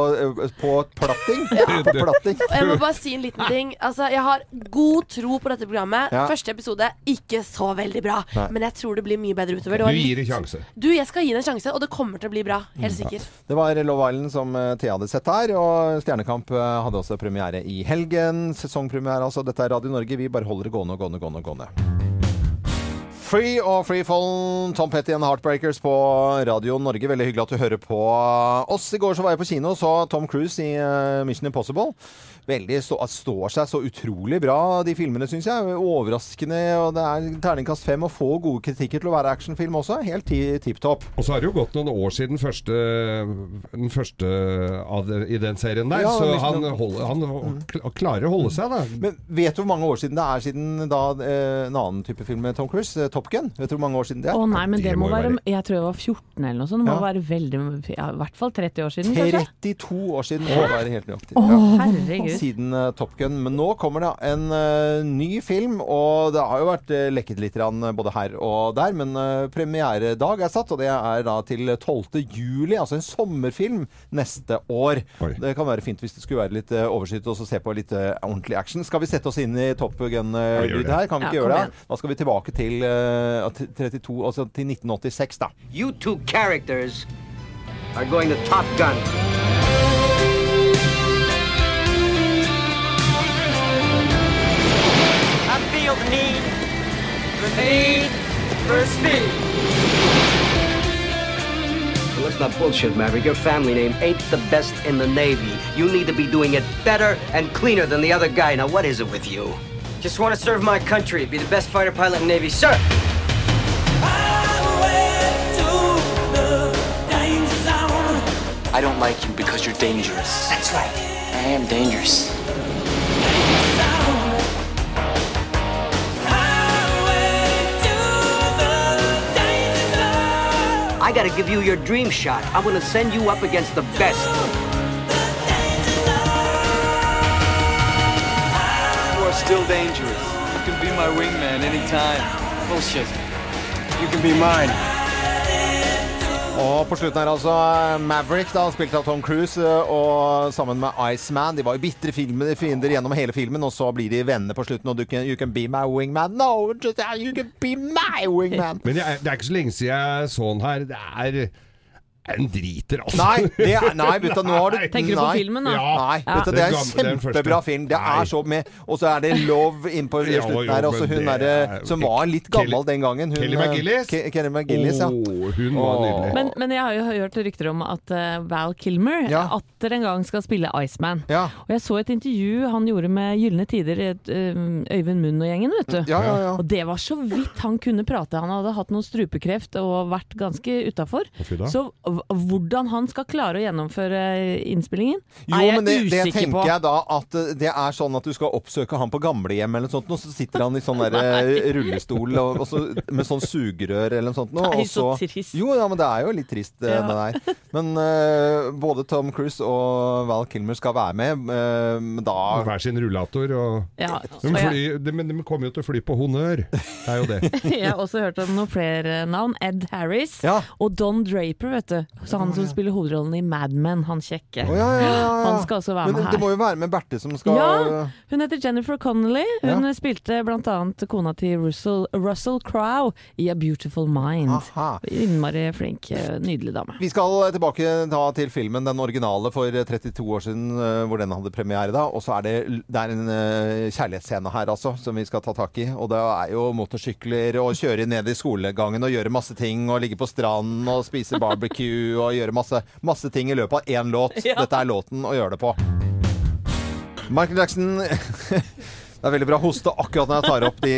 på platting. På platting. Jeg må bare si en liten ting. Altså, jeg har god tro på dette programmet. Ja. Første episode ikke så veldig bra, Nei. men jeg tror det blir mye bedre utover. Du gir det sjanse. Du, jeg skal gi det en sjanse, og det kommer til å bli bra. Helt sikkert. Det var Love Island som Thea hadde sett her, og Stjernekamp hadde også premiere i helgen. Sesongpremiere, altså. Dette er Radio Norge. Vi bare holder det gående og gående, og gående, gående. Free og Free Fallen, Tom Petty and Heartbreakers på Radio Norge. Veldig hyggelig at du hører på oss. I går så var jeg på kino og så Tom Cruise i eh, Mission Impossible. Veldig stå, står seg så utrolig bra, de filmene, syns jeg. Overraskende. og Det er terningkast fem og få gode kritikker til å være actionfilm også. Helt ti- tipp topp. Og så har det jo gått noen år siden første, den første av det, i den serien der, Ja, så han, holder, han mm. klarer å holde seg, da. Men vet du hvor mange år siden det er siden da eh, en annen type film med Tom Cruise? eh, Top Gun? Vet du hvor mange år siden det er? Å nei, men Det det må må være være- Jeg tror jeg var 14 eller noe sånt. Det må Ja. være veldig ja, I hvert fall 30 år siden, kanskje. 32 år siden. må være helt nøyaktig. Ja. Herregud. Siden uh, Top Gun. Men nå kommer det en uh, ny film, og det har jo vært uh, lekket litt grann, eh, både her og der. Men premieredag er satt, og det er da til 12. juli. Altså en sommerfilm neste år. Oi. Det kan være fint hvis det skulle være litt uh, oversikt og så se på litt ordentlig action. Skal vi sette oss inn i Top Gun-lyd det. her? Kan vi ikke ja, gjøre det? Da skal vi tilbake til til 32, altså til 1986, da. You two characters are going to Top Gun. The need for speed. Let's not bullshit, Maverick. Your family name ain't the best in the Navy. You need to be doing it better and cleaner than the other guy. Now, what is it with you? Just want to serve my country, be the best fighter pilot in the Navy, sir. I don't like you because you're dangerous. That's right. I am dangerous. I gotta give you your dream shot. I'm gonna send you up against the best. You are still dangerous. You can be my wingman anytime. Bullshit. You can be mine. Og på slutten her altså Maverick, da, spilt av Tom Cruise, eh, og sammen med Iceman. De var jo bitre fiender gjennom hele filmen, og så blir de venner på slutten. Og du can, you can be my wingman. No, just, you can be my wingman. Men jeg, det er ikke så lenge siden jeg så den her. Det er en driter, altså. Nei, det er, nei, vet du, nå har du Tenker du på nei. filmen, da? Ja. Nei, Ja. vet du, det er en kjempebra film. Det er så med Og så er det Love inn på Ja, slutten her. Også hun er- som var litt gammel den gangen. Hun, Kelly eh, McGillis? Ke- Kelly McGillis, ja. Oh, hun var nydelig. Men, men jeg har jo hørt rykter om at eh, Val Kilmer Ja. atter en gang skal spille Iceman. Ja. Og jeg så et intervju han gjorde med Gylne Tider, et, eh, Øyvind Munn og gjengen, vet du. Ja, ja, ja. Og det var så vidt han kunne prate. Han hadde hatt noe strupekreft og vært ganske utafor. Så hvordan han skal klare å gjennomføre innspillingen, Jo, er jeg men det, det usikker tenker på. jeg da at eh, det er sånn at du skal oppsøke han på gamlehjem eller noe sånt, og så sitter han i sånn der eh, rullestol og, og så, med sånn sugerør eller noe sånt. Og, det er jo så, så trist. Jo, ja, men det er jo litt trist, eh, Ja. det der. Men uh, både Tom Cruise og Val Kilmer skal være med, uh, men da Hver sin rullator og Ja, de fly, de, Men de kommer jo til å fly på honnør. Det er jo det. jeg har også hørt om noen flere navn. Ed Harris Ja. og Don Draper, vet du. Så han som spiller hovedrollen i Mad Men, han kjekke. Oh, ja, ja, ja, ja. Han skal også være Men med det må jo være med Berthe som skal Ja, hun heter Jennifer Connolly. Hun Ja. spilte bl.a. kona til Russell, Russell Crowe i A Beautiful Mind. Aha. Innmari flink, eh, nydelig dame. Vi skal tilbake da til filmen, den originale for 32 år siden, eh, hvor den hadde premiere da. Og så er det, det er en eh, kjærlighetsscene her, altså, som vi skal ta tak i. Og det er jo motorsykler og kjøre ned i skolegangen og gjøre masse ting. Og ligge på stranden og spise barbecue og gjøre masse, masse ting i løpet av én låt. Ja. Dette er låten å gjøre det på. Michael Jackson Det er veldig bra hoste akkurat når jeg tar opp de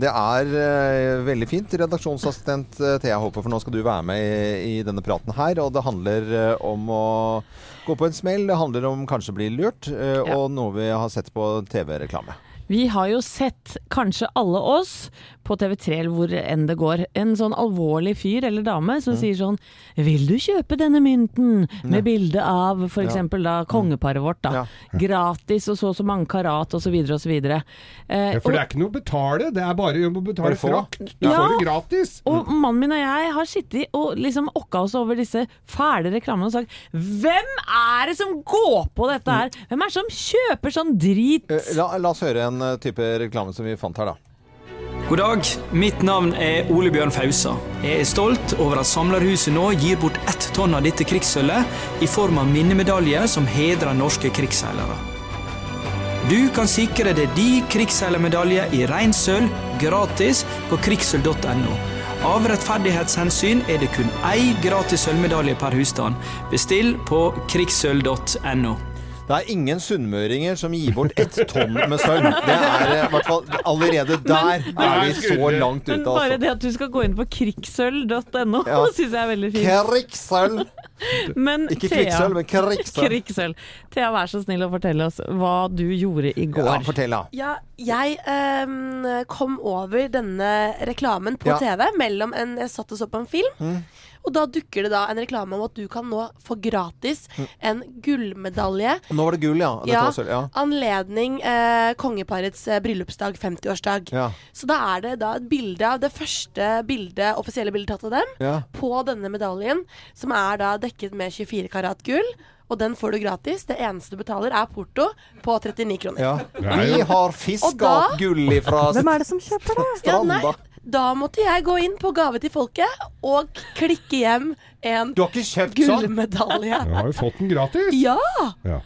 Det er eh, veldig fint. Redaksjonsassistent eh, Thea Håper, for nå skal du være med i, i denne praten her. Og det handler eh, om å gå på en smell. Det handler om kanskje å bli lurt, og Ja. noe vi har sett på TV-reklame. Vi har jo sett, kanskje alle oss, på TV3 eller hvor enn det går, en sånn alvorlig fyr eller dame som sier sånn Vil du kjøpe denne mynten med bilde av f.eks. eksempel da kongeparet vårt, da. Gratis og så og så mange karat osv. osv. Eh, Ja, for det er ikke noe å betale, det er bare å betale frakt. Da Ja. får du gratis. Og mannen min og jeg har sittet og liksom okka oss over disse fæle reklamene og sagt Hvem er det som går på dette her? Hvem er det som kjøper sånn drit? Eh, La, la oss høre en eh, type reklame som vi fant her, da. God dag, mitt navn er Ole Bjørn Fausa. Jeg er stolt over at Samlerhuset nå gir bort ett tonn av dette krigssølvet i form av minnemedalje som hedrer norske krigsseilere. Du kan sikre deg din krigsseilermedalje i rein sølv gratis på krigssølv.no. Av rettferdighetshensyn er det kun én gratis sølvmedalje per husstand. Bestill på krigssølv.no. Det er ingen sunnmøringer som gir bort ett tonn med sølv. Det er eh, i hvert fall Allerede der Men- er vi så langt Men ute, bare altså. det at du skal gå inn på krigssølv.no, Ja. syns jeg er veldig fint. Krigssølv! Ikke kvikksølv, men. Krigssølv. Thea, vær så snill å fortelle oss hva du gjorde i går. Ja, fortell, da. Ja, jeg um, kom over denne reklamen på Ja. TV mellom en Jeg satt og så på en film. Mm. Og da dukker det da en reklame om at du kan nå få gratis en gullmedalje. Nå var det gull, ja. Ja, var ja. Anledning eh, kongeparets eh, bryllupsdag, 50-årsdag. Ja. Så da er det da et bilde av det første bildet, offisielle bildet tatt av dem, Ja. på denne medaljen, som er da dekket med 24 karat gull. Og den får du gratis. Det eneste du betaler, er porto på 39 kroner. Ja. Vi har Og fiska opp gull ifra Hvem er det som kjøper det? Ja, stranda. Da måtte jeg gå inn på Gave til folket og klikke hjem en sånn? gullmedalje. Du har jo fått den gratis. Ja!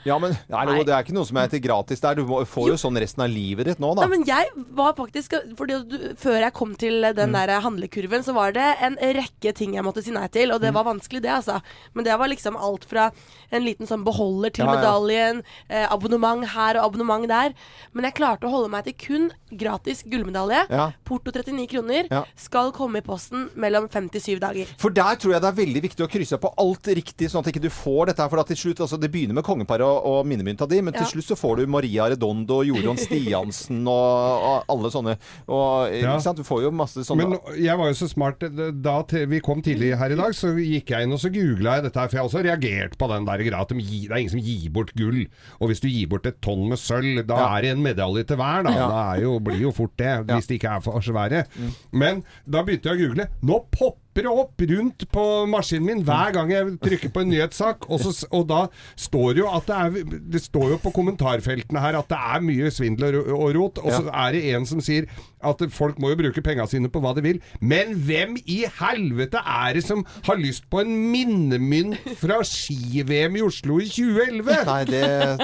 Ja, men nei, det er ikke noe som heter gratis der. Du får jo sånn resten av livet ditt nå, da. Nei, men jeg var faktisk fordi du, Før jeg kom til den Mm. der handlekurven, så var det en rekke ting jeg måtte si nei til. Og det Mm. var vanskelig, det, altså. Men det var liksom alt fra en liten sånn beholder til Ja, medaljen, eh, abonnement her og abonnement der. Men jeg klarte å holde meg til kun gratis gullmedalje. Ja. Porto 39 kroner. Ja. Skal komme i posten mellom 57 dager. For der tror jeg det er veldig viktig å krysse på alt riktig, sånn at ikke du får dette her. For da til slutt, altså Det begynner med kongeparet og, og minnemynta di, men til Ja. slutt så får du Maria Redondo Jorunn Stiansen og, og alle sånne. Og, Ja. ikke sant? Du får jo masse sånne Men jeg var jo så smart Da vi kom tidlig her i dag, så gikk jeg inn og så googla jeg dette her. For jeg har også reagert på den der greia at de gir, det er ingen som gir bort gull. Og hvis du gir bort et tonn med sølv, da Ja. er det en medalje til hver. Da, er jo, blir jo fort det, hvis det ikke er for svære. Mm. Men da begynte jeg å google. Nå popper det opp rundt på maskinen min hver gang jeg trykker på en nyhetssak. Og, så, og da står jo at det er Det står jo på kommentarfeltene her at det er mye svindel og, og rot. Og så er det en som sier at folk må jo bruke penga sine på hva de vil. Men hvem i helvete er det som har lyst på en minnemynt fra ski-VM i Oslo i 2011? Nei, det,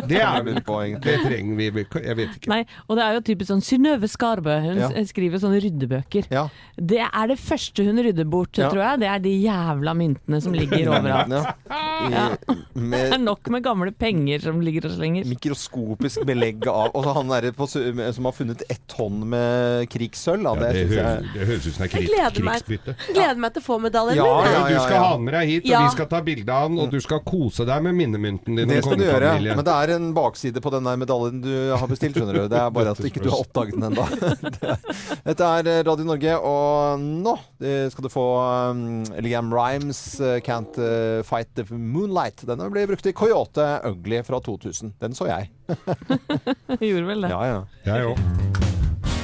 Det er vel poeng. Det trenger vi Jeg vet ikke. Nei, og det er jo typisk sånn Synnøve Skarbø, hun Ja. skriver sånne ryddebøker. Ja. Det er det første hun rydder bort, Ja. tror jeg. Det er de jævla myntene som ligger overalt. Ja. Det er nok med gamle penger som ligger og slenger. mikroskopisk belegg av Og så han der på, som har funnet ett tonn med krigssølv. Ja, det det, høres, det høres ut som det er Jeg krig, gleder meg. Gleder meg til å få medaljen Ja, min. ja, Du skal ha med deg hit, og vi skal ta bilde av den, og du skal kose deg med minnemynten din. Det skal du gjøre, men det er en bakside på den der medaljen du har bestilt. skjønner du. Det er bare at ikke du har oppdaget den ennå. Dette er Radio Norge, og nå eh, skal du få um, Liam Rhymes' uh, 'Can't uh, Fight the Moonlight'. Den ble brukt i Coyote Ugly fra 2000. Den så jeg. Gjorde vel det. Ja, ja. Jeg òg.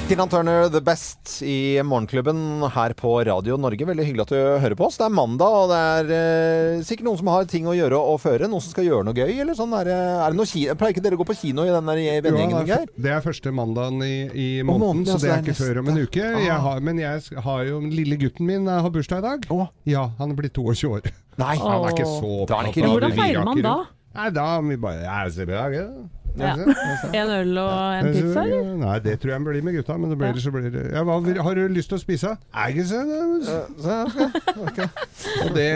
Tina Turner, The Best i Morgenklubben her på Radio Norge. Veldig hyggelig at du hører på oss. Det er mandag, og det er eh, sikkert noen som har ting å gjøre og føre. Noen som skal gjøre noe gøy, eller sånn. Er, det- er det noe kino? Pleier ikke dere å gå på kino i den der vennegjengen, Ja, det, Geir? er, det er første mandagen i, i måneden, måneden, ja, så det er er ikke før om en uke. Ah. Jeg har, men jeg har jo lille gutten min eh, har bursdag i dag. Ja, han er blitt 22 år. Nei, han er ikke så er opptatt av Hvordan feirer man da? Nei, da må vi bare ja, se bra, ja. Ja. En øl og en pizza, eller? Nei, det tror jeg blir med gutta. Men det blir, så blir det ja, hva, Har du lyst til å spise? Jeg ikke så, Og det,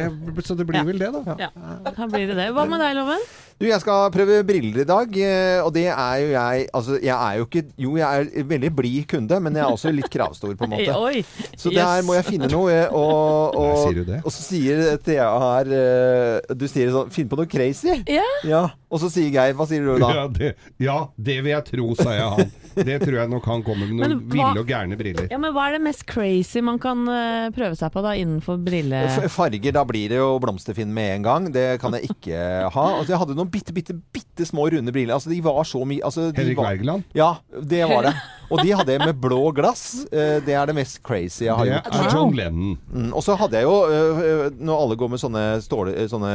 så det blir vel det, da. Ja, da blir det det. Hva med deg, Loven? Du, jeg skal prøve briller i dag, eh, og det er jo jeg Altså, jeg er jo ikke Jo, jeg er veldig blid kunde, men jeg er også litt kravstor, på en måte. Oi, Så der yes. må jeg finne noe, eh, og, og, sier du det? og så sier Thea her eh, Du sier sånn Finn på noe crazy. Ja. Og så sier Geir Hva sier du da? Ja det, ja, det vil jeg tro, sa jeg han. Det tror jeg nok han kommer med noen ville og gærne briller. Ja, men Hva er det mest crazy man kan eh, prøve seg på da innenfor brille... Farger, da blir det jo blomsterfinn med en gang. Det kan jeg ikke ha. Altså, jeg hadde noen bitte, bitte, bitte små runde briller. Altså, de var så mye altså, Henrik Wergeland? Ja, det var det. Og de hadde jeg med blå glass. Eh, Det er det mest crazy jeg har Det gjort. er John Lennon. Mm, og så hadde jeg jo, øh, når alle går med sånne, ståle, øh, sånne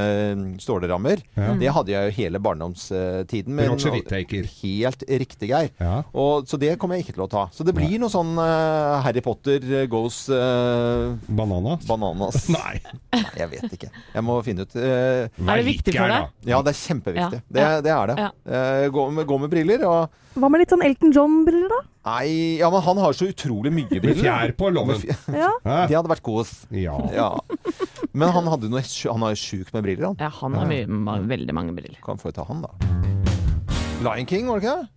stålerammer Ja. Det hadde jeg jo hele barndomstiden. men- Roger Whittaker. Helt riktig, Geir. Ja. Og, så det kommer jeg ikke til å ta. Så det blir noe sånn uh, Harry Potter goes uh, Bananas? Bananas. Nei. Nei, jeg vet ikke. Jeg må finne ut. Uh, Er det viktig for deg? ja, det er kjempeviktig. Ja. Det, det er det. Ja. Eh, gå, med, gå med briller og Hva med litt sånn Elton John-briller, da? Nei, ja, men han har så utrolig mye Med briller. fjær på lommen. Med Ja. Det hadde vært kos. Ja. Ja. Men han, hadde noe, han har jo sjukt med briller, han. Ja, han har mye, veldig mange briller. Kan få ta han, da. Lion King, var det ikke det?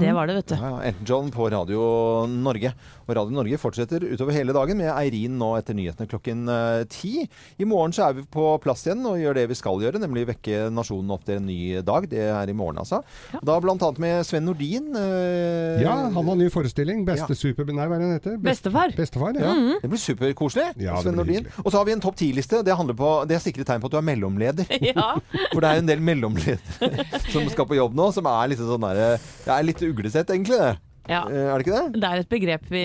Det var det, vet du. Ja, ja, Elton John på Radio Norge. Og Radio Norge fortsetter utover hele dagen med Eirin nå etter nyhetene klokken eh, ti. I morgen så er vi på plass igjen og gjør det vi skal gjøre, nemlig vekke nasjonen opp til en ny dag. Det er i morgen, altså. Da blant annet med Sven Nordin. eh, Ja, han har ny forestilling. Beste super... Nei, hva er det han heter? Best- Bestefar. Bestefar, ja. Ja, Det blir superkoselig. Ja, Sven Nordin. Og så har vi en topp ti-liste. Det, på- det er sikre tegn på at du er mellomleder. Ja. For det er jo en del mellomledere som skal på jobb nå, som er litt sånn derre er litt uglesett, egentlig, det. ja. Eh, Er det ikke det? Det er et begrep vi,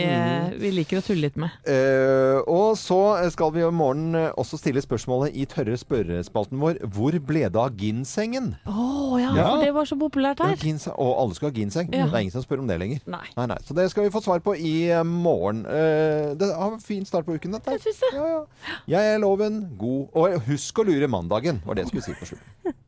vi liker å tulle litt med. Uh, og så skal vi i morgen eh, også stille spørsmålet i tørre spørrespalten vår Hvor ble det av ginsengen? Å ja, Ja. for det var så populært her. Ja, Og alle skal ha ginseng. Ja. Det er ingen som spør om det lenger. Nei. Nei, nei. Så det skal vi få svar på i morgen. Uh, det har en fin start på uken, dette. Jeg syns det. Ja, ja. Jeg er Loven. God Og husk å lure mandagen, var det jeg skulle si på slutten.